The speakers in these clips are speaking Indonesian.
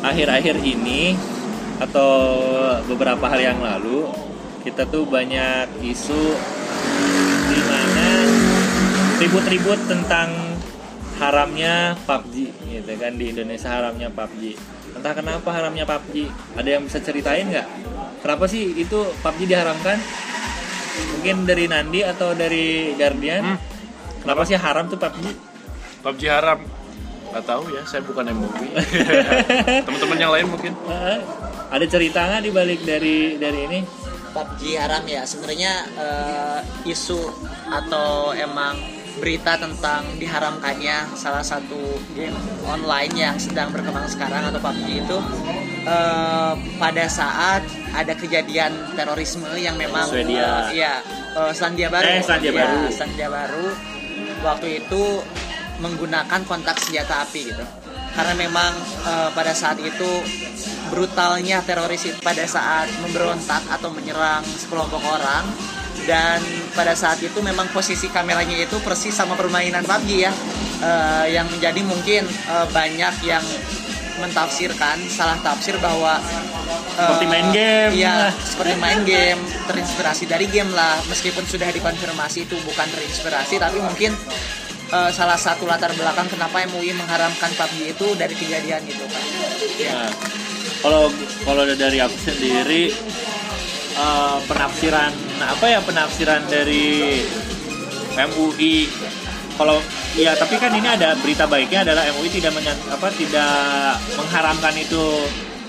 akhir-akhir ini atau beberapa hari yang lalu kita tuh banyak isu di mana ribut-ribut tentang haramnya PUBG gitu kan di Indonesia haramnya PUBG entah kenapa haramnya PUBG ada yang bisa ceritain nggak? Kenapa sih itu PUBG diharamkan? Mungkin dari Nandi atau dari Guardian? Hmm. kenapa sih haram tuh PUBG PUBG haram nggak tahu ya saya bukan MUI teman-teman yang lain mungkin. Ada cerita nggak di balik dari dari ini? PUBG haram ya. Sebenarnya eh, isu atau emang berita tentang diharamkannya salah satu game online yang sedang berkembang sekarang atau PUBG itu eh, pada saat ada kejadian terorisme yang memang Swedia. eh, ya eh, Selandia Baru. Eh, Selandia Ya, Baru. Selandia Baru. Waktu itu menggunakan kontak senjata api gitu. Karena memang eh, pada saat itu brutalnya teroris itu pada saat memberontak atau menyerang sekelompok orang. Dan pada saat itu memang posisi kameranya itu persis sama permainan PUBG ya. Eh, yang menjadi mungkin eh, banyak yang mentafsirkan salah tafsir bahwa Seperti main game. iya seperti main game terinspirasi dari game lah. Meskipun sudah dikonfirmasi itu bukan terinspirasi tapi mungkin eh, salah satu latar belakang kenapa MUI mengharamkan PUBG itu dari kejadian itu kan ya. Nah, kalau kalau dari aku sendiri eh, penafsiran apa ya penafsiran dari MUI kalau ya tapi kan ini ada berita baiknya adalah MUI tidak menyan- apa tidak mengharamkan itu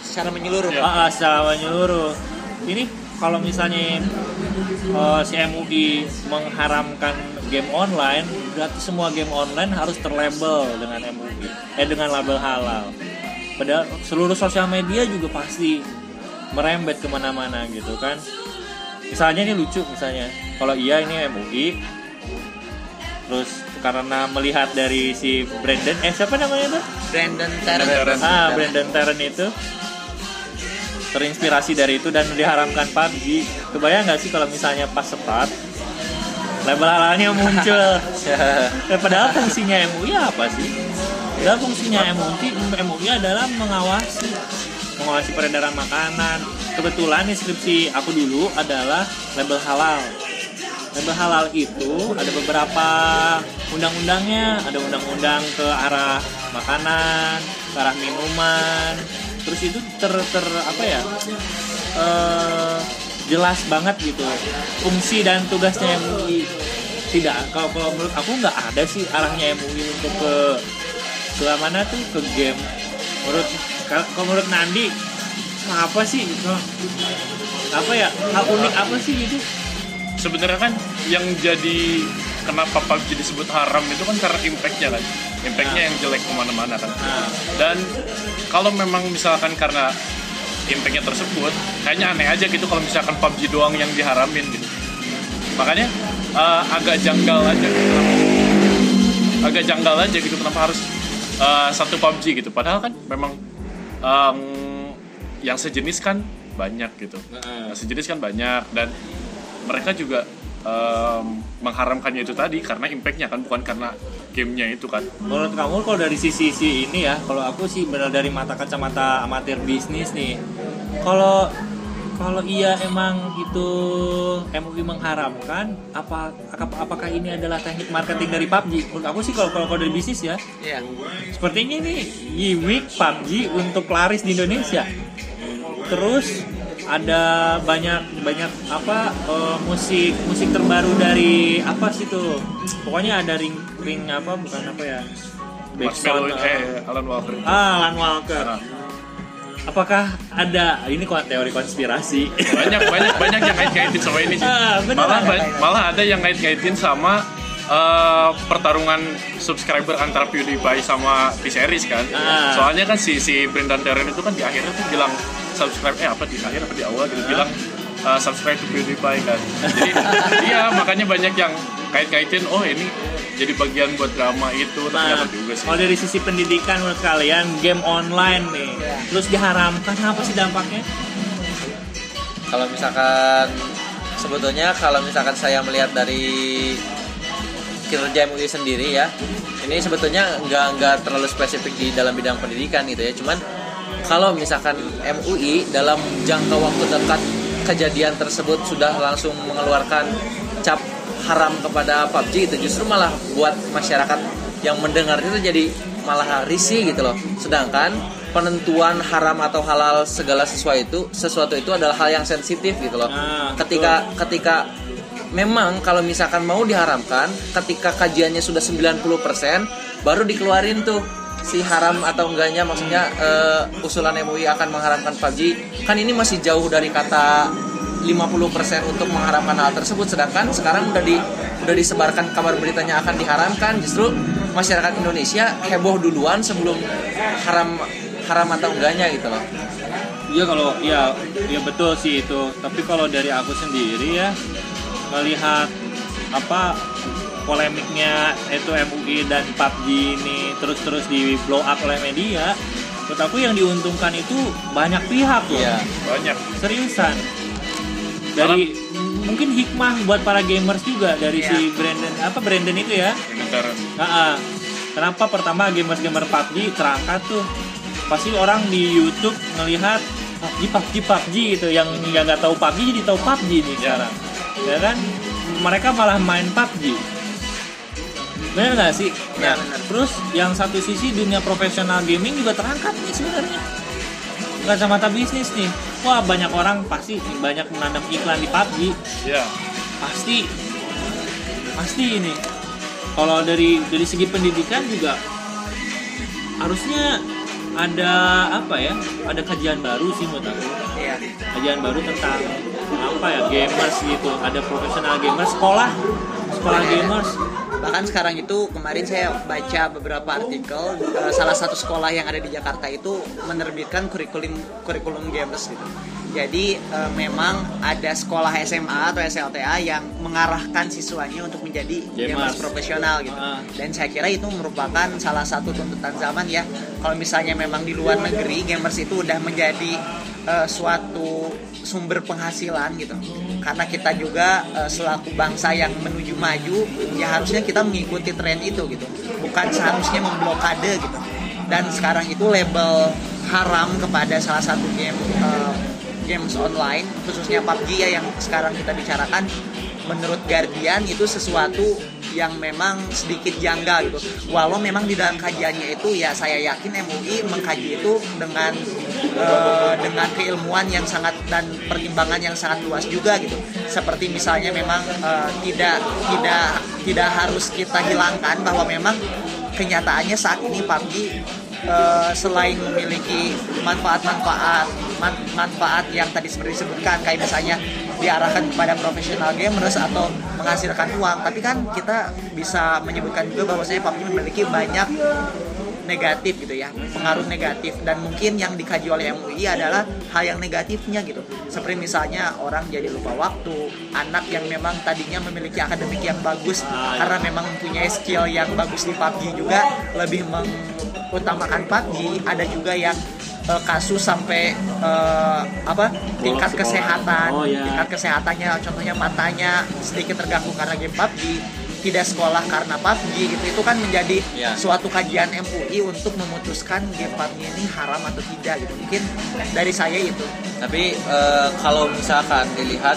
secara menyeluruh Ah, ah, secara menyeluruh. Ini kalau misalnya eh, si MUI mengharamkan game online, berarti semua game online harus terlabel dengan MUI, eh dengan label halal. Padahal seluruh sosial media juga pasti merembet ke mana-mana gitu kan. Misalnya ini lucu misalnya, kalau iya ini MUI, terus karena melihat dari si Brandon, eh siapa namanya tuh? Brandon Terran Terran. Ah, Brandon Terran itu terinspirasi dari itu dan diharamkan PUBG. Kebayang nggak sih kalau misalnya pas start label halalnya muncul? Eh, padahal fungsinya MUI apa sih? Padahal fungsinya MUI MUI adalah mengawasi mengawasi peredaran makanan. Kebetulan deskripsi aku dulu adalah label halal. Label halal itu ada beberapa undang-undangnya, ada undang-undang ke arah makanan, ke arah minuman. Terus itu ter, ter apa ya? eh, jelas banget gitu fungsi dan tugasnya MUI. Tidak, kalau kalau menurut aku nggak ada sih arahnya MUI untuk ke ke mana tuh ke game. Menurut kalau menurut Nandi apa sih? Apa ya? Hal unik apa sih gitu? sebenarnya kan yang jadi kenapa PUBG disebut haram itu kan karena impactnya kan impactnya yang jelek ke mana-mana kan Nah, dan kalau memang misalkan karena impactnya tersebut kayaknya aneh aja gitu kalau misalkan PUBG doang yang diharamin gitu. Makanya eh, agak janggal aja gitu. Kenapa- agak janggal aja gitu kenapa harus eh, satu PUBG gitu? Padahal kan memang em, yang sejenis kan banyak gitu. Yang sejenis kan banyak dan mereka juga em, mengharamkannya itu tadi karena impactnya kan bukan karena gamenya itu kan Menurut kamu kalau dari sisi si ini ya, kalau aku sih benar dari mata kacamata amatir bisnis nih. Kalau kalau iya emang itu MUI mengharamkan, apa ap- apakah ini adalah teknik marketing dari PUBG? Menurut aku sih kalau kalau, kalau dari bisnis ya, Iya. sepertinya ini gimmick PUBG untuk laris di Indonesia. Terus ada banyak banyak apa eh, musik musik terbaru dari apa sih tuh? Pokoknya ada ring ring apa bukan apa ya? Backsound, eh, eh Alan Walker Ah, Alan Walker. Nah, Apakah ada ini kok teori konspirasi? banyak banyak banyak yang kait-kaitin sama ini sih. Ah, bener. malah ba- malah ada yang kait-kaitin sama eh, pertarungan subscriber antara PewDiePie sama T-Series kan. Ah. Soalnya kan si si Brendan Terran itu kan di akhirnya tuh bilang subscribe eh apa di akhir apa di awal gitu bilang eh, subscribe to PewDiePie kan. Jadi iya makanya banyak yang kait-kaitin oh ini jadi bagian buat drama itu Nah, ternyata juga sih. kalau dari sisi pendidikan menurut kalian game online nih, terus diharamkan apa sih dampaknya? Kalau misalkan sebetulnya kalau misalkan saya melihat dari kinerja MUI sendiri ya, ini sebetulnya nggak nggak terlalu spesifik di dalam bidang pendidikan gitu ya. Cuman kalau misalkan MUI dalam jangka waktu dekat kejadian tersebut sudah langsung mengeluarkan cap haram kepada PUBG itu justru malah buat masyarakat yang mendengar itu jadi malah risih gitu loh. Sedangkan penentuan haram atau halal segala sesuatu itu sesuatu itu adalah hal yang sensitif gitu loh. Nah, ketika ketika memang kalau misalkan mau diharamkan ketika kajiannya sudah 90% baru dikeluarin tuh si haram atau enggaknya maksudnya eh, usulan MUI akan mengharamkan PUBG kan ini masih jauh dari kata 50% untuk mengharamkan hal tersebut sedangkan sekarang udah di udah disebarkan kabar beritanya akan diharamkan. Justru masyarakat Indonesia heboh duluan sebelum haram haram atau enggaknya gitu loh. Iya kalau ya ya betul sih itu. Tapi kalau dari aku sendiri ya melihat apa polemiknya itu MUI dan PUBG ini terus-terus di blow up oleh media, menurut aku yang diuntungkan itu banyak pihak loh. Iya. banyak Seriusan. Dari mungkin hikmah buat para gamers juga dari Iya. si Brandon apa Brandon itu ya. Nah, kenapa pertama gamers-gamer PUBG terangkat tuh? Pasti orang di YouTube ngelihat PUBG, PUBG, PUBG gitu. Yang yang nggak tahu PUBG jadi tahu PUBG nih Ya. sekarang. Ya kan? Mereka malah main PUBG. Bener nggak sih? Ya, Nah, bener. terus yang satu sisi dunia profesional gaming juga terangkat nih sebenarnya. Kacamata bisnis nih. Wah banyak orang pasti banyak menanam iklan di PUBG ya pasti. Pasti ini. Kalau dari dari segi pendidikan juga harusnya ada apa ya? Ada kajian baru sih menurut aku. Iya. kajian baru tentang apa ya? Gamers gitu. Ada profesional gamers. Sekolah. Sekolah gamers Bahkan sekarang itu kemarin saya baca beberapa artikel eh, salah satu sekolah yang ada di Jakarta itu menerbitkan kurikulum kurikulum gamers gitu. Jadi eh, memang ada sekolah SMA atau SLTA yang mengarahkan siswanya untuk menjadi gamers, profesional gitu. Ah. Dan saya kira itu merupakan salah satu tuntutan zaman ya. Kalau misalnya memang di luar negeri gamers itu udah menjadi eh, suatu sumber penghasilan gitu. Karena kita juga eh, selaku bangsa yang menuju maju, ya harusnya kita mengikuti tren itu gitu. Bukan seharusnya memblokade gitu. Dan sekarang itu label haram kepada salah satu game eh, games online, khususnya PUBG ya yang sekarang kita bicarakan menurut Guardian itu sesuatu yang memang sedikit janggal gitu. Walau memang di dalam kajiannya itu ya saya yakin MUI mengkaji itu dengan eh, dengan keilmuan yang sangat dan pertimbangan yang sangat luas juga gitu. Seperti misalnya memang eh, tidak tidak tidak harus kita hilangkan bahwa memang kenyataannya saat ini PUBG eh, selain memiliki manfaat-manfaat man- manfaat yang tadi seperti disebutkan kayak misalnya diarahkan kepada profesional gamers atau menghasilkan uang tapi kan kita bisa menyebutkan juga bahwasanya PUBG memiliki banyak negatif gitu ya pengaruh negatif. Dan mungkin yang dikaji oleh MUI adalah hal yang negatifnya gitu. Seperti misalnya orang jadi lupa waktu anak yang memang tadinya memiliki akademik yang bagus karena memang mempunyai skill yang bagus di PUBG juga lebih mengutamakan PUBG ada juga yang eh, kasus sampai eh, apa tingkat kesehatan. Oh, iya. tingkat kesehatannya contohnya matanya sedikit terganggu karena game PUBG tidak sekolah karena PUBG gitu itu kan menjadi Ya. suatu kajian MUI untuk memutuskan game PUBG ini haram atau tidak gitu mungkin dari saya itu Tapi eh, kalau misalkan dilihat,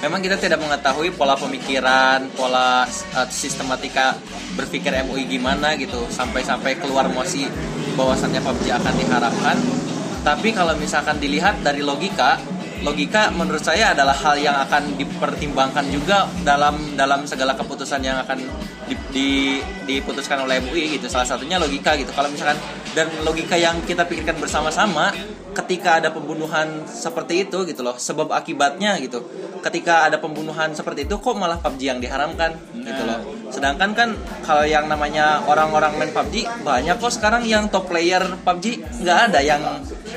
memang kita tidak mengetahui pola pemikiran, pola eh, sistematika berpikir MUI gimana gitu, sampai-sampai keluar mosi bahwasannya PUBG akan diharapkan. Tapi kalau misalkan dilihat dari logika, logika menurut saya adalah hal yang akan dipertimbangkan juga dalam dalam segala keputusan yang akan di- di- diputuskan oleh MUI gitu. Salah satunya logika gitu. Kalau misalkan dan logika yang kita pikirkan bersama-sama ketika ada pembunuhan seperti itu gitu loh sebab akibatnya gitu ketika ada pembunuhan seperti itu kok malah PUBG yang diharamkan gitu loh sedangkan kan kalau yang namanya orang-orang main PUBG banyak kok sekarang yang top player PUBG nggak ada yang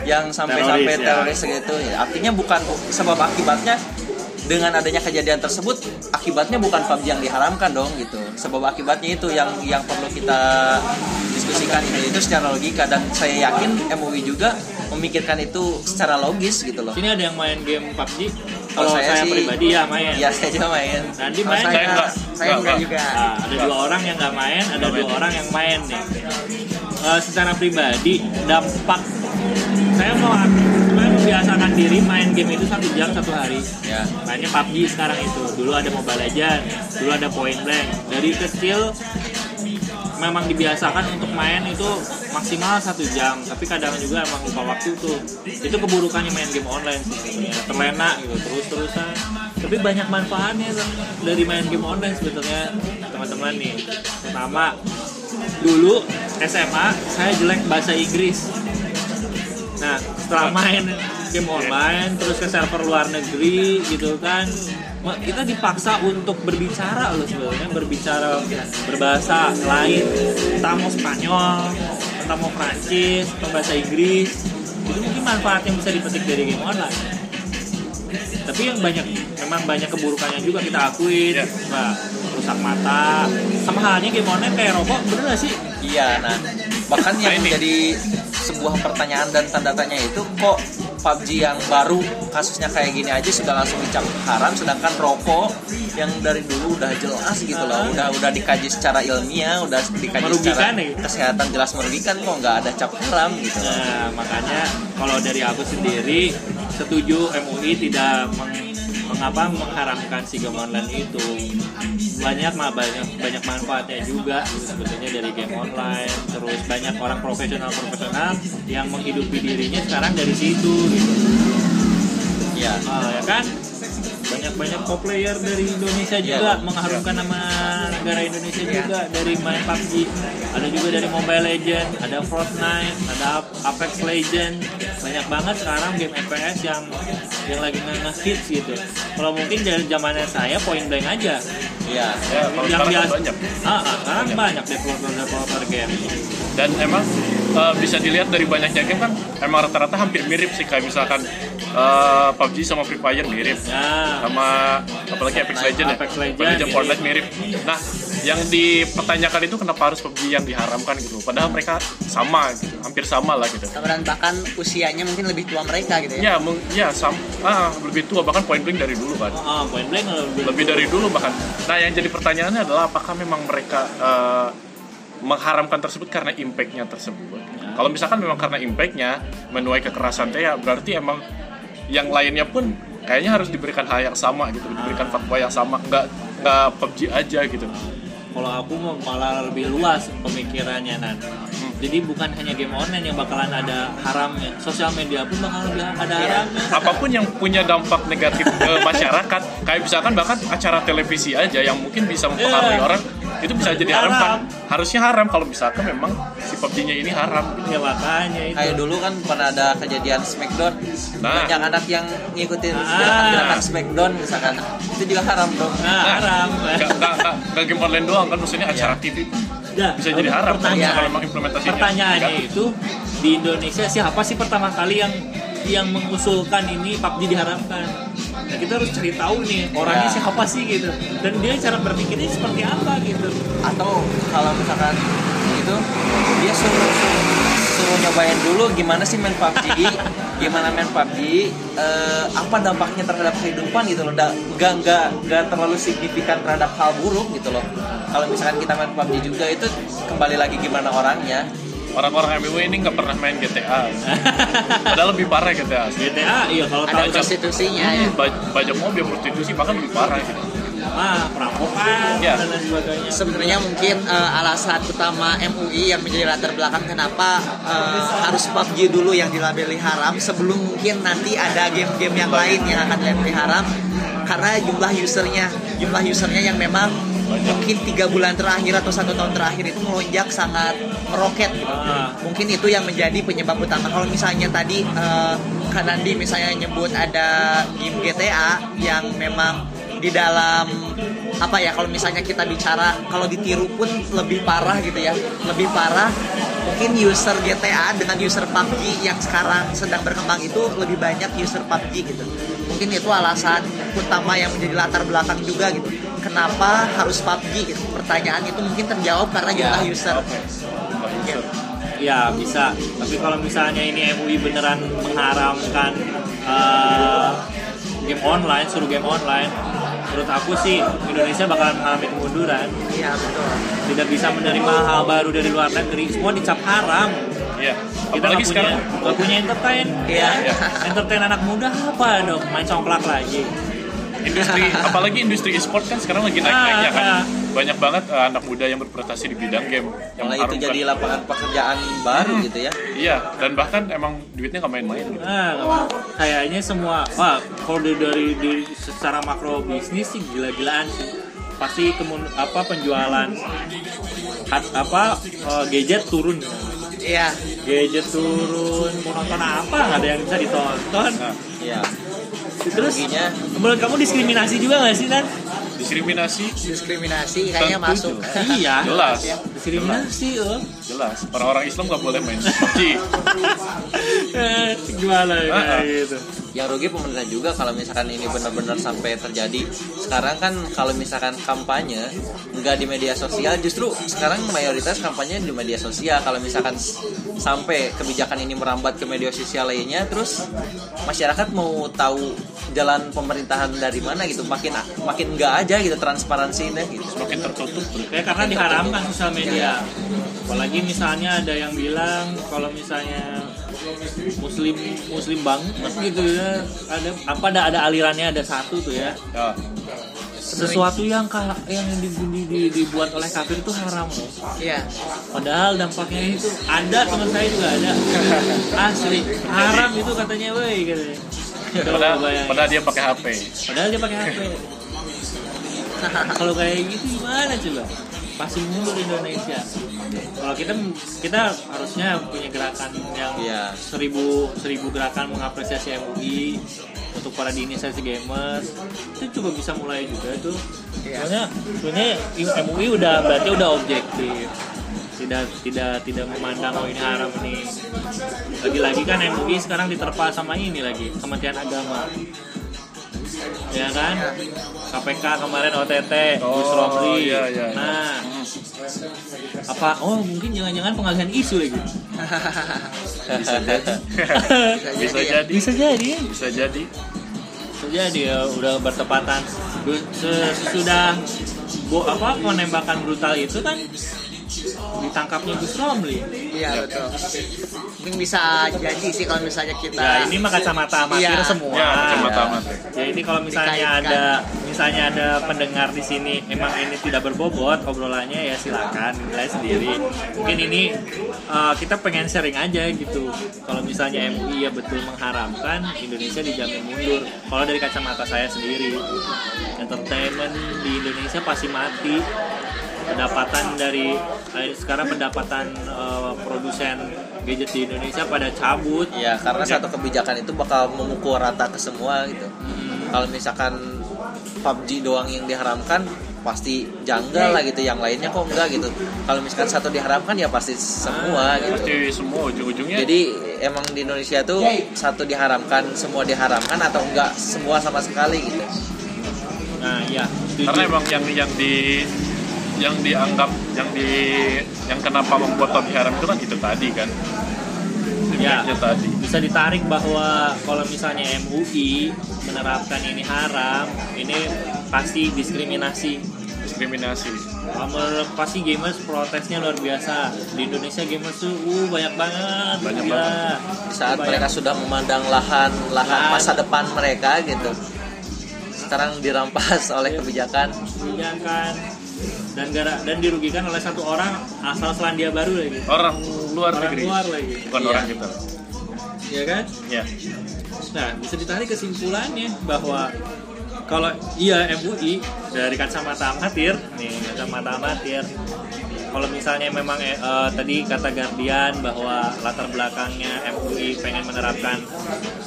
yang sampai-sampai Teroris, ya. teroris gitu ya artinya bukan sebab akibatnya dengan adanya kejadian tersebut akibatnya bukan PUBG yang diharamkan dong gitu. Sebab akibatnya itu yang yang perlu kita diskusikan itu itu secara logika. Dan saya yakin MUI juga memikirkan itu secara logis gitu loh. Sini ada yang main game PUBG? Kalau kalau saya saya, sih- pribadi ya main. Ya saya juga main. Nanti main? saya Saya enggak. saya Enggak, juga. Nah, ada dua orang yang nggak main, ada dua main. orang yang main nih. Eh, secara pribadi dampak saya mau membiasakan diri main game itu satu jam satu hari. Ya. Mainnya PUBG sekarang itu. Dulu ada Mobile Legends dulu ada Point Blank. Dari kecil memang dibiasakan untuk main itu maksimal satu jam. Tapi kadang juga emang lupa waktu tuh. Itu keburukannya main game online sih sebenarnya. Terlena gitu terus terusan tapi banyak manfaatnya dari main game online sebetulnya teman-teman nih. Pertama dulu SMA saya jelek bahasa Inggris. Nah, setelah main game online terus ke server luar negeri gitu kan, kita dipaksa untuk berbicara loh sebenarnya berbicara berbahasa lain, entah mau Spanyol, entah mau Prancis, atau bahasa Inggris. Itu mungkin manfaat yang bisa dipetik dari game online. Tapi yang banyak memang banyak keburukannya juga kita akuin, Iya. Nah, rusak mata. Sama halnya game online kayak rokok, bener gak sih? Iya, nah bahkan yang Nah, menjadi sebuah pertanyaan dan tanda tanya itu kok PUBG yang baru kasusnya kayak gini aja sudah langsung dicap haram sedangkan rokok yang dari dulu udah jelas gitu loh udah udah dikaji secara ilmiah udah dikaji secara Merugikan ya? kesehatan jelas merugikan kok nggak ada cap haram gitu. Nah, makanya kalau dari aku sendiri setuju MUI tidak meng- mengapa mengharamkan si game online itu banyak mah banyak banyak manfaatnya juga sebetulnya dari game online terus banyak orang profesional profesional yang menghidupi dirinya sekarang dari situ gitu. Ya Ah, ya kan banyak pro player dari Indonesia juga Iya. mengharumkan nama negara Indonesia juga dari main PUBG ada juga dari Mobile Legend ada Fortnite ada Apex Legend banyak banget sekarang game FPS yang yang lagi nge-hits gitu. Kalau mungkin dari zamannya saya Point Blank aja. Ya Ya, kalau sekarang kan banyak. ah, ah, sekarang banyak. developer developer game. Dan emang eh, bisa dilihat dari banyaknya game kan emang rata-rata hampir mirip sih kayak misalkan eh, PUBG sama Free Fire mirip. Ya. Sama apalagi Apex Legends Apex ya. Legends, Apex Legends. Mirip. Fortnite mirip. Nah yang dipertanyakan itu kenapa harus PUBG yang diharamkan gitu? Padahal mereka sama gitu hampir sama lah gitu. Dan bahkan usianya mungkin lebih tua mereka gitu ya? Ya ya sam ah, lebih tua bahkan Point Blank dari dulu kan ah, Point Blank lebih, lebih dari dulu bahkan. Nah yang jadi pertanyaannya adalah apakah memang mereka eh, mengharamkan tersebut karena impactnya tersebut. Kalau misalkan memang karena impactnya menuai kekerasan teh ya berarti emang yang lainnya pun kayaknya harus diberikan hal yang sama gitu diberikan fatwa yang sama nggak nggak PUBG aja gitu. Kalau aku mau malah lebih luas pemikirannya nan. Jadi bukan hanya game online yang bakalan ada haramnya sosial media pun bakal lebih ada haramnya. Apa pun yang punya dampak negatif ke masyarakat kayak misalkan bahkan acara televisi aja yang mungkin bisa mempengaruhi Iya. orang itu bisa jadi haram kan? Harusnya haram kalau misalkan memang si PUBG-nya ini haram. Ya makanya itu. Kayak dulu kan pernah ada kejadian Smackdown. Nah. banyak anak yang ngikutin Ah. gerakan-gerakan Smackdown misalkan. Itu juga haram dong nah, haram. nggak nggak nggak nggak game online doang kan maksudnya acara TV Ya, bisa jadi haram kan pertanyaan- kalau memang implementasinya. pertanyaannya Nggak. itu di Indonesia siapa sih pertama kali yang yang mengusulkan ini PUBG diharamkan? nah kita harus cari tahu nih orangnya Ya. siapa sih gitu. Dan dia cara berpikirnya seperti apa gitu. Atau kalau misalkan itu dia suruh suruh, suruh nyobain dulu gimana sih main PUBG gimana main PUBG eh, apa dampaknya terhadap kehidupan gitu loh. Nggak nggak nggak terlalu signifikan terhadap hal buruk gitu loh. Kalau misalkan kita main PUBG juga itu kembali lagi gimana orangnya orang-orang MW ini nggak pernah main GTA padahal lebih parah GTA GTA iya kalau ada tahu prostitusinya ya Hmm, baj- bajak mobil prostitusi bahkan lebih parah gitu. Ah perampokan Ya. dan lain sebagainya. Sebenarnya mungkin eh, alasan utama MUI yang menjadi latar belakang kenapa eh, harus PUBG dulu yang dilabeli haram sebelum mungkin nanti ada game-game yang lain yang akan dilabeli haram. Karena jumlah usernya jumlah usernya yang memang mungkin tiga bulan terakhir atau satu tahun terakhir itu melonjak sangat meroket gitu. Ah. mungkin itu yang menjadi penyebab utama kalau misalnya tadi eh, Kanandi misalnya nyebut ada game GTA yang memang di dalam apa ya kalau misalnya kita bicara kalau ditiru pun lebih parah gitu ya lebih parah mungkin user GTA dengan user PUBG yang sekarang sedang berkembang itu lebih banyak user PUBG gitu mungkin itu alasan utama yang menjadi latar belakang juga gitu kenapa harus PUBG gitu pertanyaan itu mungkin terjawab karena jumlah user. Ya. ya bisa. Tapi kalau misalnya ini MUI beneran mengharamkan eh, game online suruh game online menurut aku sih Indonesia bakalan mengalami kemunduran. Iya betul. Tidak bisa menerima hal baru dari luar negeri. Semua dicap haram. Iya. kita Apalagi nggak sekarang. punya, nggak punya entertain. Iya. ya. entertain anak muda apa dong? Main congklak lagi industri apalagi industri e-sport kan sekarang lagi naik-naiknya kan. Ah, ah. Banyak banget eh, anak muda yang berprestasi di bidang game yang Malah itu jadi lapangan pekerjaan baru gitu ya. Iya, dan bahkan emang duitnya nggak main-main gitu. Nah, kayaknya semua, wah, kalau dari, dari, dari secara makro bisnis sih gila-gilaan sih. Pasti kemun, apa penjualan hat- apa eh, gadget turun. Iya. Gadget turun, mau nonton apa nggak ada yang bisa ditonton. Nah, Iya. Terus menurut kamu diskriminasi juga nggak sih Nan? diskriminasi Diskriminasi kayaknya Tentu masuk. iya. jelas, Diskriminasi loh. jelas. Orang-orang Islam nggak boleh main PUBG. Eh, Gimana ya Ah, ah. kayak gitu? yang rugi pemerintah juga kalau misalkan ini benar-benar sampai terjadi sekarang kan kalau misalkan kampanye nggak di media sosial justru sekarang mayoritas kampanye di media sosial kalau misalkan sampai kebijakan ini merambat ke media sosial lainnya terus masyarakat mau tahu jalan pemerintahan dari mana gitu makin makin nggak aja gitu transparansinya gitu Semakin tertutup. Kayak karena diharamkan sosial media. Apalagi misalnya ada yang bilang kalau misalnya muslim muslim banget gitu ya. Ada apa ada ada alirannya ada satu tuh ya. Ya, sesuatu yang yang di- di- di- dibuat oleh kafir itu haram. Loh Iya. padahal dampaknya itu ada teman saya juga ada. Asli. Haram itu katanya woi katanya Coba padahal, padahal dia pakai HP. Padahal dia pakai HP. Kalau kayak gitu gimana coba? Pasti mundur Indonesia. Kalau kita kita harusnya punya gerakan yang Iya. seribu seribu gerakan mengapresiasi MUI untuk para di inisiasi gamers itu juga bisa mulai juga tuh. Iya. Soalnya sebenarnya MUI udah berarti udah objektif tidak tidak tidak memandang oh ini haram nih lagi-lagi kan MUI sekarang diterpa sama ini lagi Kementerian Agama ya kan? KPK kemarin OTT Gus Oh, Romli. iya, iya, iya. nah apa oh mungkin jangan-jangan pengalihan isu lagi? Bisa jadi. Bisa jadi. bisa jadi. Bisa jadi. bisa jadi ya udah bertepatan. Sesudah bo, apa penembakan brutal itu kan ditangkapnya Gus Romli Iya betul. Mungkin bisa jadi sih kalau misalnya kita. Ya ini mah kacamata amatir Iya. semua. Ya, kacamata amatir. Ya ini kalau misalnya Dikaitkan. ada misalnya ada pendengar di sini emang ini tidak berbobot obrolannya ya silakan nilai sendiri. Mungkin ini uh, kita pengen sharing aja gitu. Kalau misalnya MUI ya betul mengharamkan Indonesia dijamin mundur. Kalau dari kacamata saya sendiri entertainment di Indonesia pasti mati pendapatan dari eh, sekarang pendapatan eh, produsen gadget di Indonesia pada cabut. Ya karena satu kebijakan itu bakal memukul rata ke semua gitu. Kalau misalkan PUBG doang yang diharamkan pasti janggal lah gitu. Yang lainnya kok enggak gitu. Kalau misalkan satu diharamkan ya pasti semua gitu. Pasti semua ujung-ujungnya. Jadi emang di Indonesia tuh satu diharamkan semua diharamkan atau enggak semua sama sekali gitu. Nah, iya. setuju. karena emang yang yang di yang dianggap yang di yang kenapa membuat PUBG haram itu kan itu tadi kan Ya. Tadi bisa ditarik bahwa kalau misalnya MUI menerapkan ini haram, ini pasti diskriminasi. diskriminasi pasti gamers protesnya luar biasa. Di Indonesia gamers tuh uh, banyak banget, Banyak gila. di saat Banyak. mereka sudah memandang lahan lahan Lahan. masa depan mereka gitu sekarang dirampas oleh kebijakan kebijakan dan gara dan dirugikan oleh satu orang asal Selandia Baru lagi. orang luar Orang negeri luar lagi. bukan Iya. orang kita Ya kan? ya Nah, bisa ditarik kesimpulannya bahwa kalau iya MUI dari kacamata amatir, nih kacamata amatir, kalau misalnya memang eh, tadi kata Guardian bahwa latar belakangnya MUI pengen menerapkan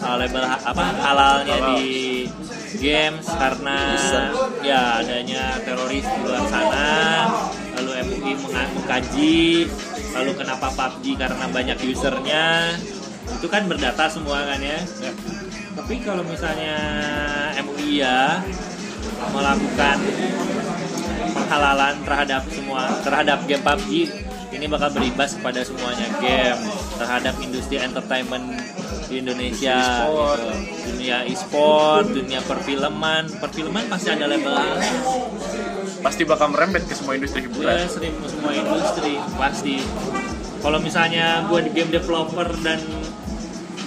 eh, label ha- apa halalnya Halal. di games karena ya adanya teroris di luar sana, lalu MUI mengkaji, lalu kenapa PUBG karena banyak usernya, itu kan berdata semua kan ya. Ya. Tapi kalau misalnya MUI ya melakukan penghalalan terhadap semua terhadap game PUBG ini bakal berimbas kepada semuanya. Game terhadap industri entertainment di Indonesia E-sport. gitu. dunia e-sport dunia perfilman. Perfilman pasti ada label pasti bakal merembet ke semua industri ya hiburan sering semua industri pasti. Kalau misalnya gue di game developer dan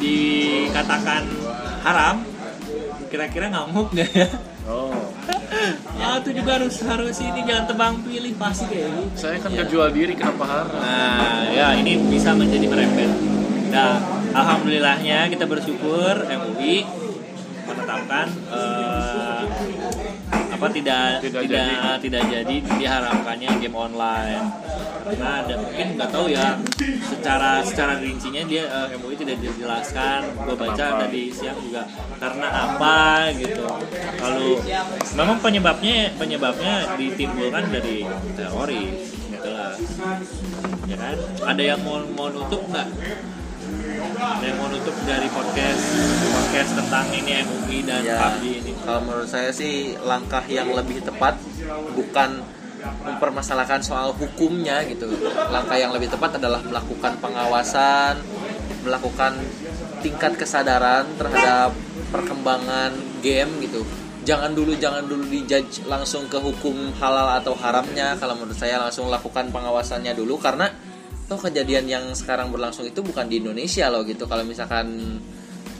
dikatakan haram kira-kira ngamuk nggak ya? Oh, ah itu juga harus harus ini jangan tebang pilih pasti kayak gitu saya kan kejual diri kenapa haram? Nah, ya ini bisa menjadi merembet. Nah, alhamdulillahnya kita bersyukur MUI menetapkan eh, apa tidak Tidak tidak jadi. tidak jadi diharamkannya game online. Nah, dan mungkin nggak tahu ya secara secara rincinya dia eh, MUI tidak dijelaskan. Gue baca Kenapa? tadi siang juga karena apa gitu. Kalau memang penyebabnya penyebabnya ditimbulkan dari teroris jelas ya kan ada yang mau mau nutup nggak ada yang mau nutup dari podcast podcast tentang ini MUI dan ya PUBG ini. kalau menurut saya sih langkah yang lebih tepat bukan mempermasalahkan soal hukumnya gitu. Langkah yang lebih tepat adalah melakukan pengawasan melakukan tingkat kesadaran terhadap perkembangan game gitu. Jangan dulu jangan dulu dijudge langsung ke hukum halal atau haramnya. Kalau menurut saya langsung lakukan pengawasannya dulu karena toh kejadian yang sekarang berlangsung itu bukan di Indonesia loh gitu. Kalau misalkan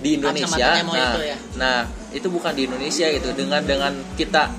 di Indonesia nah, itu ya. nah itu bukan di Indonesia gitu. Dengan dengan kita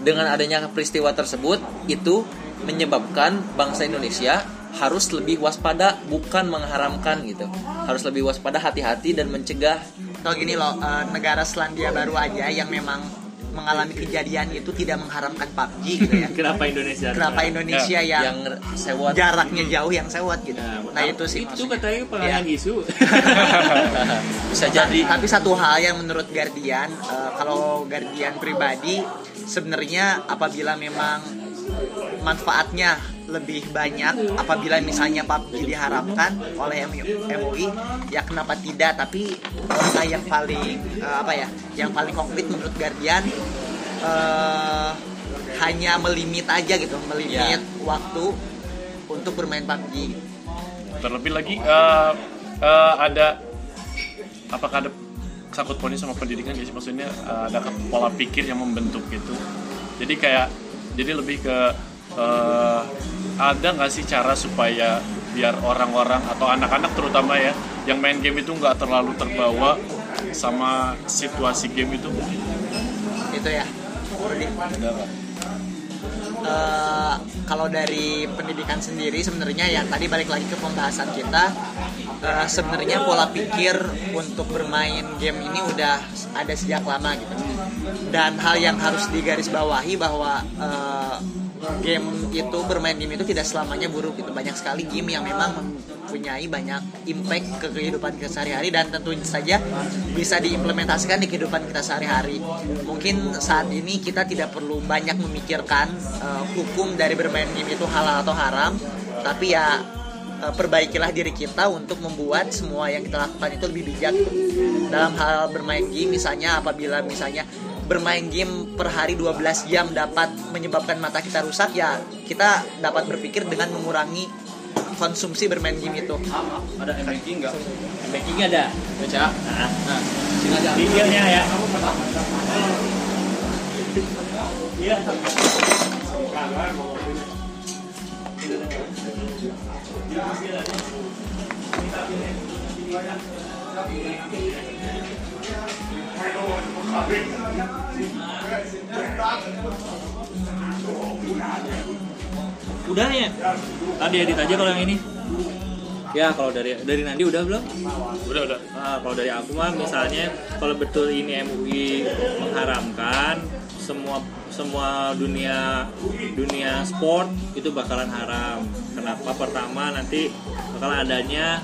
dengan adanya peristiwa tersebut itu menyebabkan bangsa Indonesia harus lebih waspada bukan mengharamkan gitu. Harus lebih waspada hati-hati dan mencegah. Kalau gini loh, eh, negara Selandia Baru aja yang memang mengalami kejadian itu tidak mengharamkan PUBG gitu ya. kenapa Indonesia Kenapa Indonesia yang, yang sewot jaraknya jauh yang sewot gitu. Nah, Nah itu sih itu maksudnya. katanya pengalihan Ya. isu bisa jadi Tapi satu hal yang menurut Guardian, eh, kalau Guardian pribadi sebenarnya apabila memang manfaatnya lebih banyak apabila misalnya PUBG diharamkan oleh MUI ya kenapa tidak? Tapi langkah yang paling eh, apa ya yang paling konkret menurut Guardian eh, hanya melimit aja gitu melimit waktu untuk bermain PUBG Terlebih lagi eh, eh, ada apakah ada sangkut pautnya sama pendidikan ya sih? Maksudnya eh, ada pola pikir yang membentuk gitu. Jadi kayak jadi lebih ke eh, ada nggak sih cara supaya biar orang-orang atau anak-anak terutama ya yang main game itu nggak terlalu terbawa sama situasi game itu? Itu ya? Eh, kalau dari pendidikan sendiri sebenarnya ya tadi balik lagi ke pembahasan kita eh, sebenarnya pola pikir untuk bermain game ini udah ada sejak lama gitu dan hal yang harus digarisbawahi bahwa eh, game itu bermain game itu tidak selamanya buruk gitu. Banyak sekali game yang memang mempunyai banyak impact ke kehidupan kita sehari-hari dan tentu saja bisa diimplementasikan di kehidupan kita sehari-hari. Mungkin saat ini kita tidak perlu banyak memikirkan eh, hukum dari bermain game itu halal atau haram. Tapi ya eh, perbaikilah diri kita untuk membuat semua yang kita lakukan itu lebih bijak. Dalam hal bermain game misalnya apabila misalnya bermain game per hari 12 jam dapat menyebabkan mata kita rusak ya kita dapat berpikir dengan mengurangi konsumsi bermain game itu. Ada banking nggak? Banking ada. Baca. Nah, nah. sini aja. Pikirnya ya. Iya. Udah ya. Tadi edit aja kalau yang ini. Ya kalau dari dari Nandi udah belum? udah udah Ah, kalau dari aku mah misalnya kalau betul ini MUI mengharamkan semua semua dunia dunia sport itu bakalan haram. Kenapa? Pertama nanti bakal adanya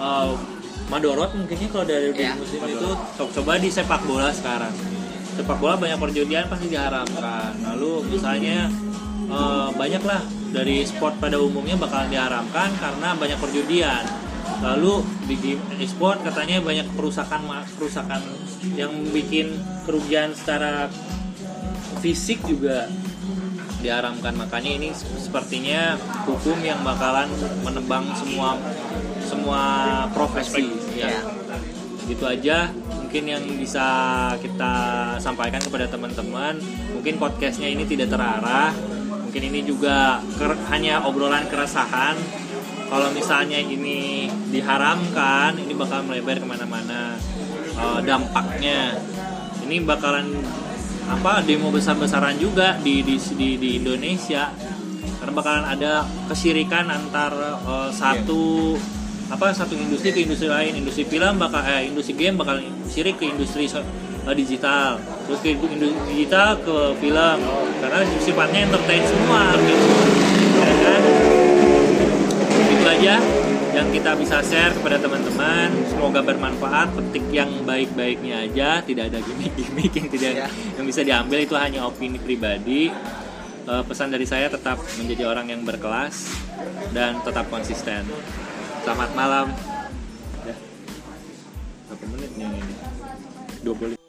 eh, madorot mungkinnya kalau dari Ya, dunia muslim itu co- coba di sepak bola sekarang. Sepak bola banyak perjudian pasti diharamkan. Lalu misalnya eh, banyaklah dari sport pada umumnya bakalan diharamkan karena banyak perjudian. Lalu di game e-sport katanya banyak perusakan ma- perusakan yang bikin kerugian secara fisik juga diharamkan. Makanya ini sepertinya hukum yang bakalan menebang semua semua profesi ya. Gitu aja mungkin yang bisa kita sampaikan kepada teman-teman. Mungkin podcastnya ini tidak terarah. Mungkin ini juga ker- hanya obrolan keresahan. kalau misalnya ini diharamkan ini bakal melebar ke mana-mana eh, dampaknya ini bakalan apa demo besar-besaran juga di di di, di Indonesia karena bakalan ada kesyirikan antar eh, satu apa satu industri ke industri lain industri film bakal eh, industri game bakal syirik ke industri so- eh, digital. Terus ke industri digital ke film. Karena sifatnya entertain semua gitu ya kan? Itu aja yang kita bisa share kepada teman-teman. Semoga bermanfaat petik yang baik-baiknya aja. Tidak ada gimmick-gimmick yang tidak Ya. yang bisa diambil. Itu hanya opini pribadi. Eh, pesan dari saya tetap menjadi orang yang berkelas dan tetap konsisten selamat malam. Ya. Berapa menit nih ini? 20